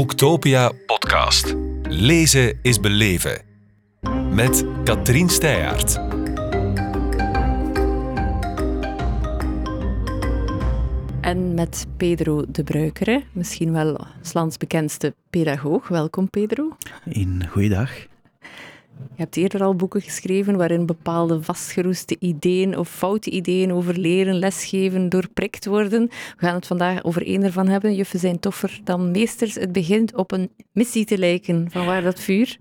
Boektopia podcast. Lezen is beleven. Met Katrien Steyaert. En met Pedro de Bruikere, misschien wel Slans bekendste pedagoog. Welkom Pedro. Een goeiedag. Je hebt eerder al boeken geschreven waarin bepaalde vastgeroeste ideeën of foute ideeën over leren, lesgeven doorprikt worden. We gaan het vandaag over één ervan hebben. Juffen zijn toffer dan meesters. Het begint op een missie te lijken. Van waar dat vuur?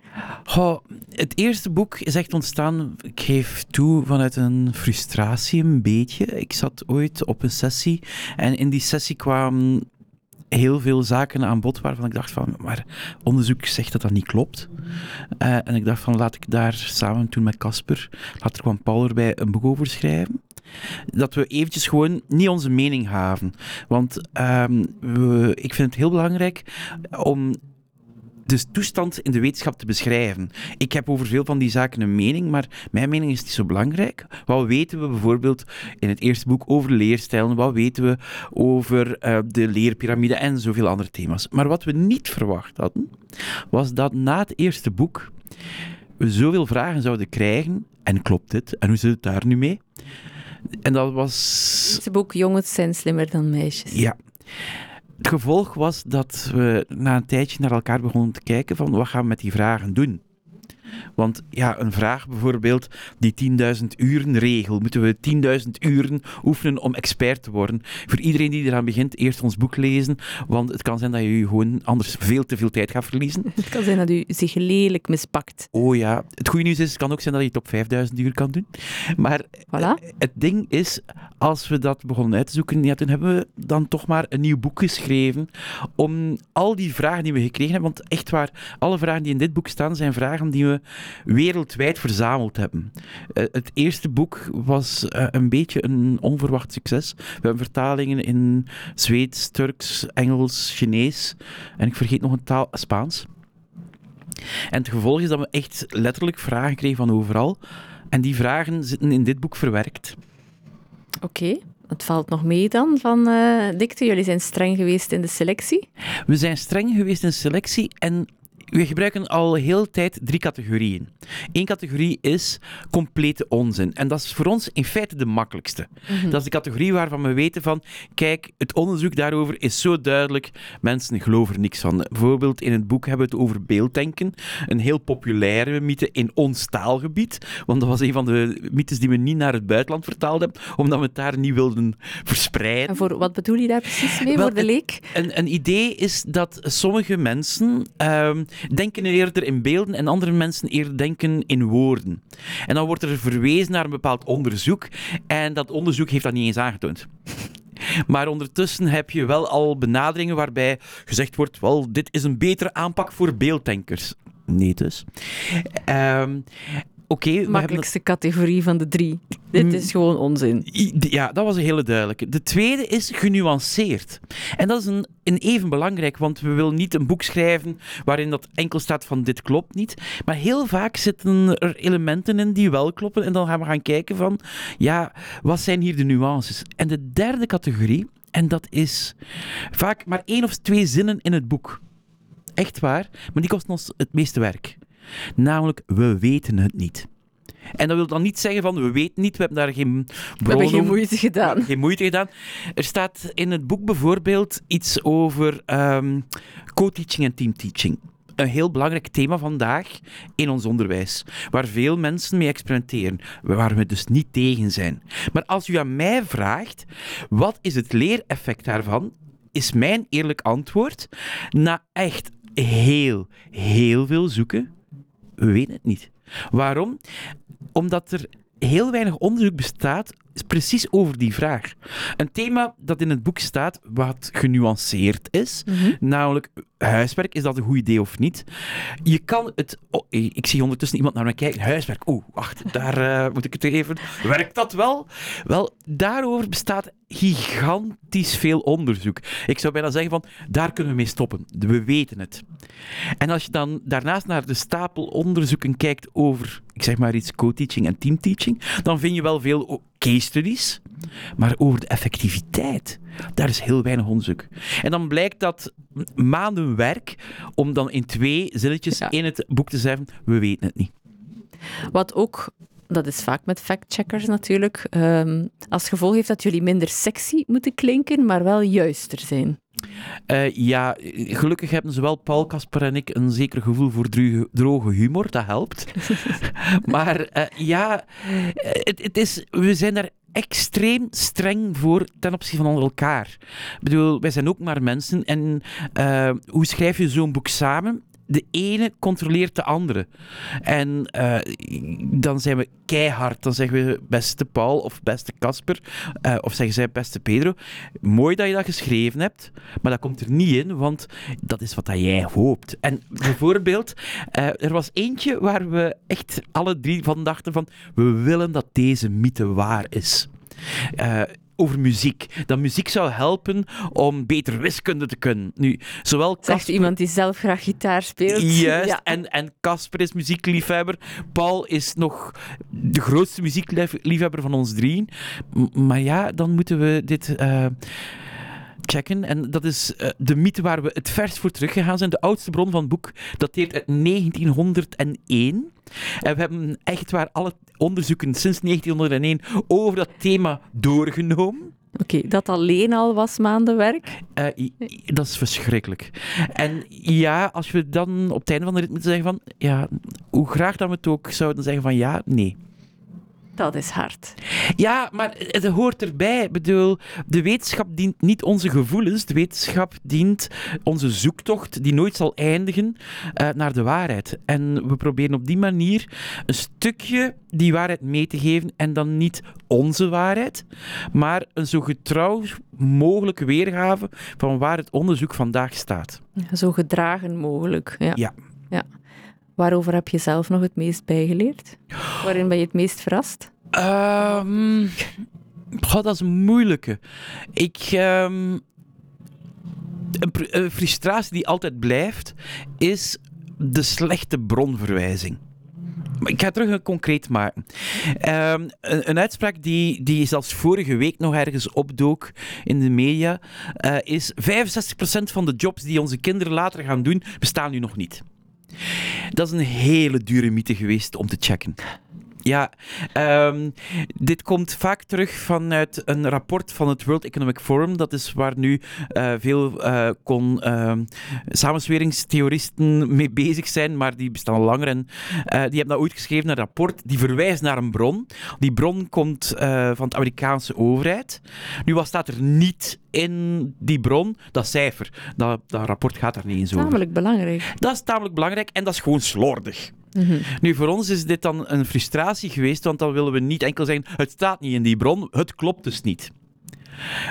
Het eerste boek is echt ontstaan, ik geef toe, vanuit een frustratie een beetje. Ik zat ooit op een sessie en in die sessie kwamen heel veel zaken aan bod waarvan ik dacht van, maar onderzoek zegt dat dat niet klopt. Uh, en ik dacht van, laat ik daar samen toen met Casper, later kwam Paul erbij, een boek over schrijven. Dat we eventjes gewoon niet onze mening haven. Want we, ik vind het heel belangrijk om de toestand in de wetenschap te beschrijven. Ik heb over veel van die zaken een mening, maar mijn mening is niet zo belangrijk. Wat weten we bijvoorbeeld in het eerste boek over leerstijlen? Wat weten we over uh, de leerpyramide en zoveel andere thema's? Maar wat we niet verwacht hadden, was dat na het eerste boek we zoveel vragen zouden krijgen. En klopt dit? En hoe zit het daar nu mee? En dat was... Het boek Jongens zijn slimmer dan meisjes. Ja. Het gevolg was dat we na een tijdje naar elkaar begonnen te kijken van wat gaan we met die vragen doen. Want ja, een vraag bijvoorbeeld, die 10.000 uren regel. Moeten we 10.000 uren oefenen om expert te worden? Voor iedereen die eraan begint, eerst ons boek lezen. Want het kan zijn dat je gewoon anders veel te veel tijd gaat verliezen. Het kan zijn dat u zich lelijk mispakt. Oh ja, het goede nieuws is, het kan ook zijn dat je het op 5.000 uur kan doen. Maar voilà. het ding is, als we dat begonnen uit te zoeken, ja, toen hebben we dan toch maar een nieuw boek geschreven om al die vragen die we gekregen hebben, want echt waar, alle vragen die in dit boek staan, zijn vragen die we wereldwijd verzameld hebben. Uh, het eerste boek was uh, een beetje een onverwacht succes. We hebben vertalingen in Zweeds, Turks, Engels, Chinees en ik vergeet nog een taal, Spaans. En het gevolg is dat we echt letterlijk vragen kregen van overal. En die vragen zitten in dit boek verwerkt. Oké. Okay. Het valt nog mee dan van uh, dikte. Jullie zijn streng geweest in de selectie? We zijn streng geweest in de selectie en we gebruiken al heel tijd drie categorieën. Eén categorie is complete onzin. En dat is voor ons in feite de makkelijkste. Mm -hmm. Dat is de categorie waarvan we weten van, kijk, het onderzoek daarover is zo duidelijk, mensen geloven er niks van. Bijvoorbeeld in het boek hebben we het over beelddenken, een heel populaire mythe in ons taalgebied, want dat was een van de mythes die we niet naar het buitenland vertaald hebben, omdat we het daar niet wilden verspreiden. En voor wat bedoel je daar precies mee, Wel, voor de leek? Een, een idee is dat sommige mensen... Um, denken eerder in beelden en andere mensen eerder denken in woorden. En dan wordt er verwezen naar een bepaald onderzoek en dat onderzoek heeft dat niet eens aangetoond. Maar ondertussen heb je wel al benaderingen waarbij gezegd wordt: wel, dit is een betere aanpak voor beelddenkers. Nee, dus. Um, Oké. Okay, Makkelijkste categorie van de drie. Dit is gewoon onzin. Ja, dat was een hele duidelijke. De tweede is genuanceerd. En dat is een, een even belangrijk, want we willen niet een boek schrijven waarin dat enkel staat van dit klopt niet. Maar heel vaak zitten er elementen in die wel kloppen. En dan gaan we gaan kijken van, ja, wat zijn hier de nuances? En de derde categorie, en dat is vaak maar één of twee zinnen in het boek. Echt waar, maar die kosten ons het meeste werk. Namelijk, we weten het niet. En dat wil dan niet zeggen van, we weten niet, we hebben daar geen We hebben geen moeite gedaan. Geen moeite gedaan. Er staat in het boek bijvoorbeeld iets over um, co-teaching en teamteaching. Een heel belangrijk thema vandaag in ons onderwijs, waar veel mensen mee experimenteren, waar we dus niet tegen zijn. Maar als u aan mij vraagt, wat is het leereffect daarvan, is mijn eerlijk antwoord, na echt heel, heel veel zoeken, we weten het niet. Waarom? Omdat er heel weinig onderzoek bestaat precies over die vraag. Een thema dat in het boek staat, wat genuanceerd is, mm -hmm. namelijk huiswerk, is dat een goed idee of niet? Je kan het... Oh, ik zie ondertussen iemand naar me kijken. Huiswerk, oeh, wacht, daar uh, moet ik het even... Werkt dat wel? Wel, daarover bestaat gigantisch veel onderzoek. Ik zou bijna zeggen van, daar kunnen we mee stoppen. We weten het. En als je dan daarnaast naar de stapel onderzoeken kijkt over, ik zeg maar iets, co-teaching en teamteaching, dan vind je wel veel case studies. Maar over de effectiviteit, daar is heel weinig onderzoek. En dan blijkt dat maanden werk om dan in twee zinnetjes Ja. in het boek te zeggen, we weten het niet. Wat ook, dat is vaak met factcheckers natuurlijk, ehm, als gevolg heeft dat jullie minder sexy moeten klinken, maar wel juister zijn. Eh, ja, gelukkig hebben zowel Paul, Casper en ik een zeker gevoel voor droge humor, dat helpt. maar eh, ja, eh, het, het is, we zijn daar extreem streng voor ten opzichte van elkaar. Ik bedoel, wij zijn ook maar mensen en hoe schrijf je zo'n boek samen? De ene controleert de andere. En eh, dan zijn we keihard. Dan zeggen we beste Paul of beste Casper. eh, of zeggen zij beste Pedro. Mooi dat je dat geschreven hebt. Maar dat komt er niet in, want dat is wat dat jij hoopt. En bijvoorbeeld, eh, er was eentje waar we echt alle drie van dachten van we willen dat deze mythe waar is. Over muziek. Dat muziek zou helpen om beter wiskunde te kunnen. Nu, zowel Zegt iemand die zelf graag gitaar speelt. Juist, Ja. en, en Casper is muziekliefhebber. Paul is nog de grootste muziekliefhebber van ons drieën. M- maar ja, dan moeten we dit eh, checken. En dat is eh, de mythe waar we het verst voor teruggegaan zijn. De oudste bron van het boek dateert uit 1901. En we hebben echt waar alle onderzoeken sinds 1901 over dat thema doorgenomen. Oké, dat alleen al was maandenwerk. Eh, dat is verschrikkelijk. En ja, als we dan op het einde van de rit moeten zeggen van... Ja, hoe graag dat we het ook zouden zeggen van ja, nee. Dat is hard. Ja, maar het hoort erbij. Ik bedoel, de wetenschap dient niet onze gevoelens. De wetenschap dient onze zoektocht, die nooit zal eindigen, eh, naar de waarheid. En we proberen op die manier een stukje die waarheid mee te geven. En dan niet onze waarheid, maar een zo getrouw mogelijke weergave van waar het onderzoek vandaag staat. Zo gedragen mogelijk. Ja. Ja. ja. Waarover heb je zelf nog het meest bijgeleerd? Waarin ben je het meest verrast? Ehm goh, dat is een moeilijke. Ik. ehm, een, frustratie die altijd blijft, is de slechte bronverwijzing. Ik ga terug een concreet maken. Ehm, een, een uitspraak die, die zelfs vorige week nog ergens opdook in de media, eh, is 65% van de jobs die onze kinderen later gaan doen, bestaan nu nog niet. Dat is een hele dure mythe geweest om te checken. Ja, ehm, dit komt vaak terug vanuit een rapport van het World Economic Forum. Dat is waar nu eh, veel eh, kon, ehm, samensweringstheoristen mee bezig zijn, maar die bestaan al langer. En eh, die hebben dat ooit geschreven, een rapport die verwijst naar een bron. Die bron komt van de Amerikaanse overheid. Nu, wat staat er niet in die bron? Dat cijfer. Dat, dat rapport gaat daar niet eens over. Tamelijk belangrijk. Dat is tamelijk belangrijk en dat is gewoon slordig. Mhm. Nu, voor ons is dit dan een frustratie geweest, want dan willen we niet enkel zeggen, het staat niet in die bron, het klopt dus niet.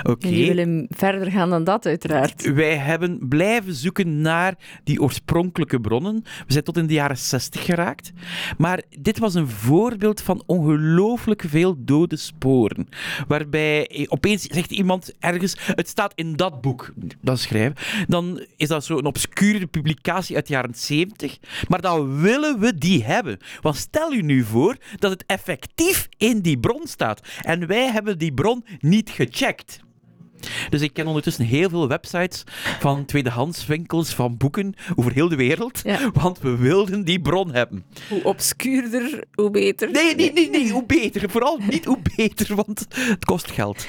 Oké. En die willen verder gaan dan dat, uiteraard. Wij hebben blijven zoeken naar die oorspronkelijke bronnen. We zijn tot in de jaren 60 geraakt. Maar dit was een voorbeeld van ongelooflijk veel dode sporen. Waarbij opeens zegt iemand ergens: Het staat in dat boek. Dat schrijven. Dan is dat zo'n obscure publicatie uit de jaren 70. Maar dan willen we die hebben. Want stel u nu voor dat het effectief in die bron staat. En wij hebben die bron niet gecheckt. Dus ik ken ondertussen heel veel websites van tweedehandswinkels van boeken over heel de wereld. Ja. Want we wilden die bron hebben. Hoe obscuurder, hoe beter. Nee, nee, nee, nee, hoe beter. Vooral niet hoe beter, want het kost geld.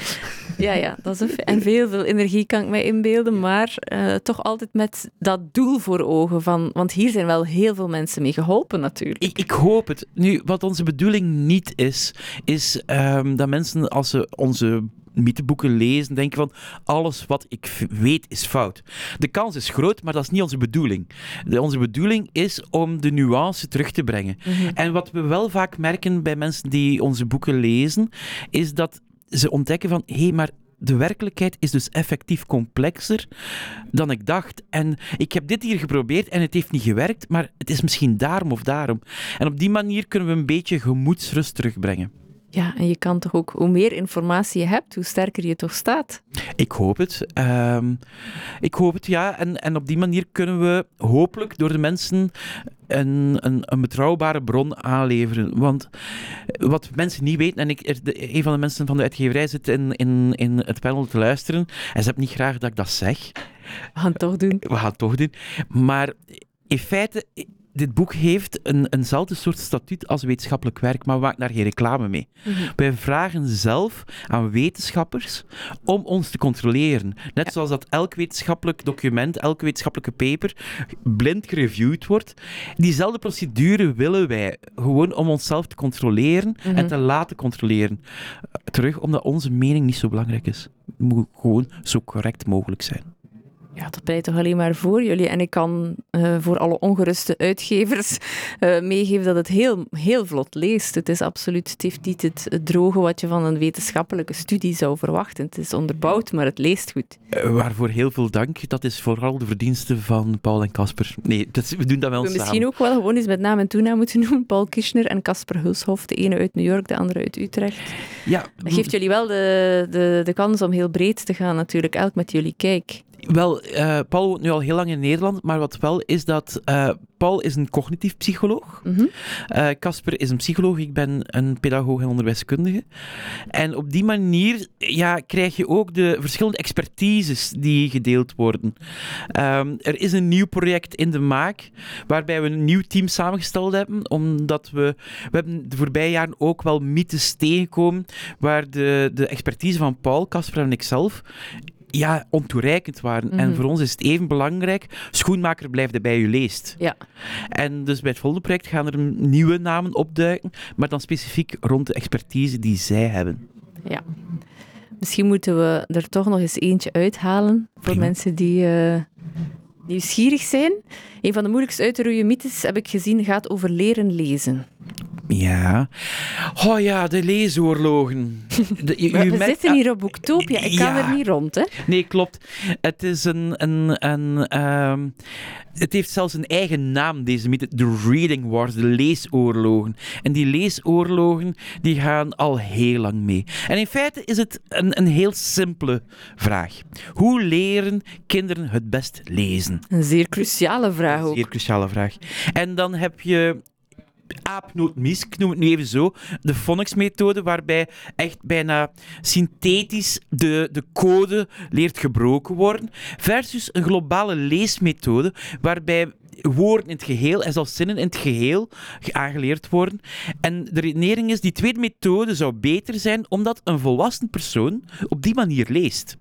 Ja, ja. Dat is en veel, veel energie kan ik mij inbeelden, maar eh, toch altijd met dat doel voor ogen. Van, want hier zijn wel heel veel mensen mee geholpen, natuurlijk. Ik, ik hoop het. Nu, wat onze bedoeling niet is, is ehm, dat mensen als ze onze mytheboeken lezen, denken van alles wat ik weet is fout. De kans is groot, maar dat is niet onze bedoeling. De, onze bedoeling is om de nuance terug te brengen. En wat we wel vaak merken bij mensen die onze boeken lezen, is dat ze ontdekken van hé, hey, maar de werkelijkheid is dus effectief complexer dan ik dacht. En ik heb dit hier geprobeerd en het heeft niet gewerkt, maar het is misschien daarom of daarom. En op die manier kunnen we een beetje gemoedsrust terugbrengen. Ja, en je kan toch ook, hoe meer informatie je hebt, hoe sterker je toch staat. Ik hoop het. Ehm, ik hoop het, ja. En, en op die manier kunnen we hopelijk door de mensen een, een, een betrouwbare bron aanleveren. Want wat mensen niet weten, en ik, er- de- een van de mensen van de uitgeverij zit in, in, in het panel te luisteren, en ze hebben niet graag dat ik dat zeg. We gaan het toch doen. We gaan het toch doen. Maar in feite, dit boek heeft een, eenzelfde soort statuut als wetenschappelijk werk, maar we maken daar geen reclame mee. Wij vragen zelf aan wetenschappers om ons te controleren. Net zoals dat elk wetenschappelijk document, elke wetenschappelijke paper blind gereviewd wordt. Diezelfde procedure willen wij, gewoon om onszelf te controleren Mhm. en te laten controleren. Terug, omdat onze mening niet zo belangrijk is. Het moet gewoon zo correct mogelijk zijn. Ja, dat pleit toch alleen maar voor jullie. En ik kan eh, voor alle ongeruste uitgevers eh, meegeven dat het heel, heel vlot leest. Het is absoluut, het heeft niet het, het droge wat je van een wetenschappelijke studie zou verwachten. Het is onderbouwd, maar het leest goed. Eh, waarvoor heel veel dank. Dat is vooral de verdienste van Paul en Casper. Nee, dat we doen dat wel We samen. misschien ook wel gewoon eens met naam en toenaam moeten noemen. Paul Kirchner en Casper Hulshoff. De ene uit New York, de andere uit Utrecht. Ja, Dat geeft jullie wel de, de, de kans om heel breed te gaan natuurlijk. Elk met jullie kijk. Wel, eh, Paul woont nu al heel lang in Nederland, maar wat wel is dat eh, Paul is een cognitief psycholoog. Mhm. Eh, Casper is een psycholoog, ik ben een pedagoog en onderwijskundige. En op die manier ja, krijg je ook de verschillende expertises die gedeeld worden. Ehm, er is een nieuw project in de maak, waarbij we een nieuw team samengesteld hebben, omdat we, we hebben de voorbije jaren ook wel mythes tegengekomen, waar de, de expertise van Paul, Casper en ikzelf ja, ontoereikend waren. En Mhm. voor ons is het even belangrijk, schoenmaker blijft erbij u leest. Ja. En dus bij het volgende project gaan er nieuwe namen opduiken, maar dan specifiek rond de expertise die zij hebben. Misschien moeten we er toch nog eens eentje uithalen voor Prima. mensen die eh, nieuwsgierig zijn. Een van de moeilijkst uit te roeien mythes, heb ik gezien, gaat over leren lezen. Ja. Oh ja, de leesoorlogen. De, u- we merkt- zitten hier op Boektopia, ik kan er niet rond. Hè? Nee, klopt. Het is een... een, een ehm, het heeft zelfs een eigen naam, deze mythe. De Reading Wars, de leesoorlogen. En die leesoorlogen, die gaan al heel lang mee. En in feite is het een, een heel simpele vraag. Hoe leren kinderen het best lezen? Een zeer cruciale vraag ook. Zeer cruciale vraag. En dan heb je aapnootmis, ik noem het nu even zo, de phonics-methode, waarbij echt bijna synthetisch de, de code leert gebroken worden, versus een globale leesmethode, waarbij woorden in het geheel en zelfs zinnen in het geheel aangeleerd worden. En de redenering is, die tweede methode zou beter zijn, omdat een volwassen persoon op die manier leest.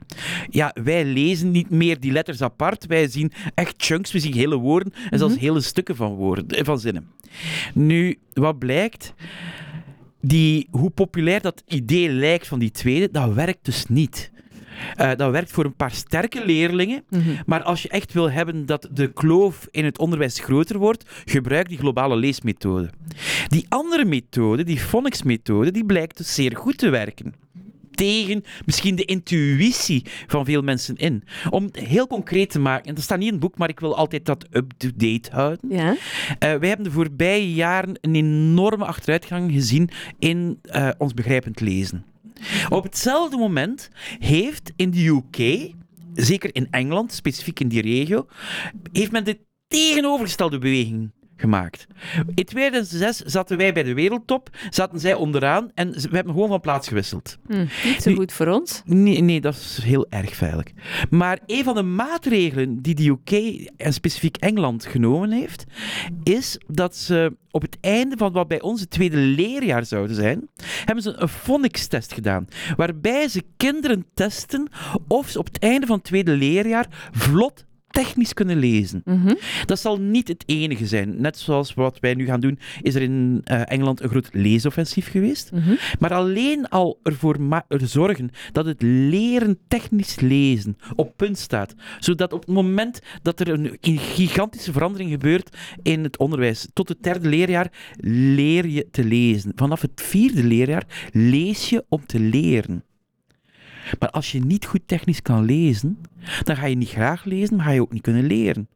Ja, wij lezen niet meer die letters apart, wij zien echt chunks, we zien hele woorden en zelfs hele stukken van, woorden, eh, van zinnen. Nu, wat blijkt? Die, hoe populair dat idee lijkt van die tweede, dat werkt dus niet. Eh, dat werkt voor een paar sterke leerlingen, Mhm. maar als je echt wil hebben dat de kloof in het onderwijs groter wordt, gebruik die globale leesmethode. Die andere methode, die phonics-methode, die blijkt dus zeer goed te werken. Tegen misschien de intuïtie van veel mensen in. Om het heel concreet te maken, en dat staat niet in het boek, maar ik wil altijd dat up-to-date houden. Ja? Eh, wij hebben de voorbije jaren een enorme achteruitgang gezien in eh, ons begrijpend lezen. Op hetzelfde moment heeft in de UK, zeker in Engeland, specifiek in die regio, heeft men de tegenovergestelde beweging gemaakt. In 2006 zaten wij bij de wereldtop, zaten zij onderaan en we hebben gewoon van plaats gewisseld. Hm, niet zo Nu- goed voor ons. Nee, nee, dat is heel erg veilig. Maar een van de maatregelen die de UK en specifiek Engeland genomen heeft, is dat ze op het einde van wat bij ons het tweede leerjaar zouden zijn, hebben ze een phonics-test gedaan. Waarbij ze kinderen testen of ze op het einde van het tweede leerjaar vlot technisch kunnen lezen. Mhm. Dat zal niet het enige zijn. Net zoals wat wij nu gaan doen, is er in eh, Engeland een groot leesoffensief geweest. Mhm. Maar alleen al ervoor er zorgen dat het leren technisch lezen op punt staat. Zodat op het moment dat er een een gigantische verandering gebeurt in het onderwijs, tot het derde leerjaar, leer je te lezen. Vanaf het vierde leerjaar lees je om te leren. Maar als je niet goed technisch kan lezen, dan ga je niet graag lezen, maar ga je ook niet kunnen leren.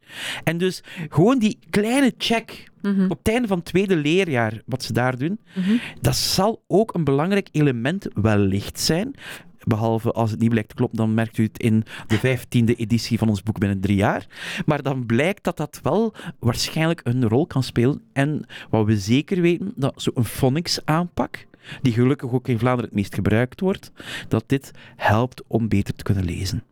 En dus gewoon die kleine check Mhm. op het einde van het tweede leerjaar, wat ze daar doen, Mhm. dat zal ook een belangrijk element wellicht zijn. Behalve als het niet blijkt te kloppen, dan merkt u het in de vijftiende editie van ons boek binnen drie jaar. Maar dan blijkt dat dat wel waarschijnlijk een rol kan spelen. En wat we zeker weten, dat zo'n phonics aanpak, die gelukkig ook in Vlaanderen het meest gebruikt wordt, dat dit helpt om beter te kunnen lezen.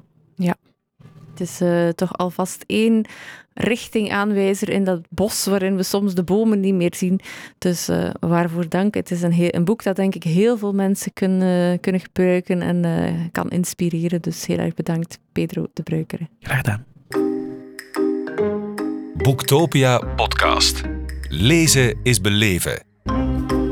Het is eh, toch alvast één richtingaanwijzer in dat bos waarin we soms de bomen niet meer zien. Dus eh, waarvoor dank. Het is een, heel, een boek dat denk ik heel veel mensen kunnen, kunnen gebruiken en eh, kan inspireren. Dus heel erg bedankt, Pedro de Bruikere. Graag gedaan. Boektopia podcast. Lezen is beleven.